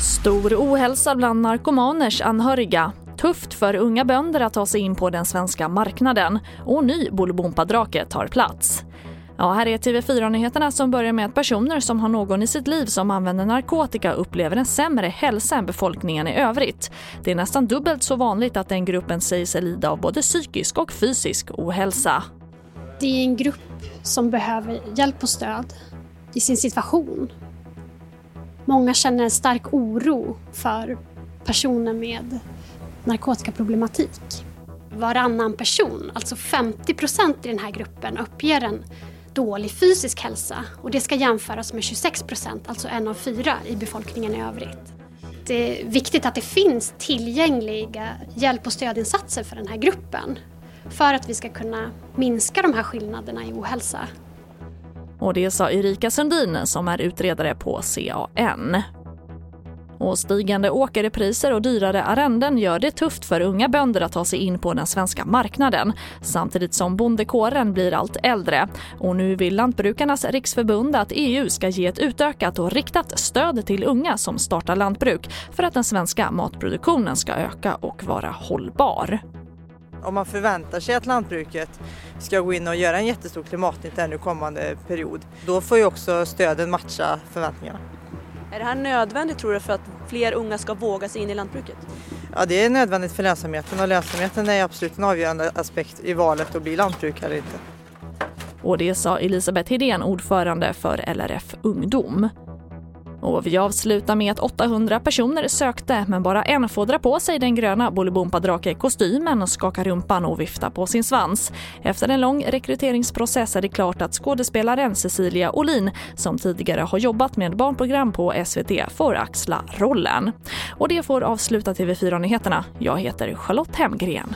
Stor ohälsa bland narkomaners anhöriga. Tufft för unga bönder att ta sig in på den svenska marknaden. Och ny Bolibompa-drake tar plats. Ja, här är TV4-nyheterna som börjar med att personer som har någon i sitt liv som använder narkotika upplever en sämre hälsa än befolkningen i övrigt. Det är nästan dubbelt så vanligt att den gruppen säger sig lida av både psykisk och fysisk ohälsa. Det är en grupp som behöver hjälp och stöd i sin situation. Många känner en stark oro för personer med narkotikaproblematik. Varannan person, alltså 50 procent i den här gruppen, uppger en dålig fysisk hälsa och det ska jämföras med 26 procent, alltså en av fyra i befolkningen i övrigt. Det är viktigt att det finns tillgängliga hjälp och stödinsatser för den här gruppen för att vi ska kunna minska de här skillnaderna i ohälsa. Och det sa Erika Sundin som är utredare på CAN. Och stigande åkerpriser och dyrare arrenden gör det tufft för unga bönder att ta sig in på den svenska marknaden samtidigt som bondekåren blir allt äldre. Och nu vill Lantbrukarnas riksförbund att EU ska ge ett utökat och riktat stöd till unga som startar lantbruk för att den svenska matproduktionen ska öka och vara hållbar. Om man förväntar sig att lantbruket ska gå in och göra en jättestor klimatnytta nu kommande period, då får ju också stöden matcha förväntningarna. Är det här nödvändigt tror du för att fler unga ska våga sig in i lantbruket? Ja, det är nödvändigt för lönsamheten och lönsamheten är absolut en avgörande aspekt i valet att bli lantbrukare eller inte. Och det sa Elisabeth Hedén, ordförande för LRF Ungdom. Och vi avslutar med att 800 personer sökte men bara en får dra på sig den gröna Bolibompa-drake-kostymen, skaka rumpan och vifta på sin svans. Efter en lång rekryteringsprocess är det klart att skådespelaren Cecilia Olin som tidigare har jobbat med barnprogram på SVT får axla rollen. Och det får avsluta TV4-nyheterna. Jag heter Charlotte Hemgren.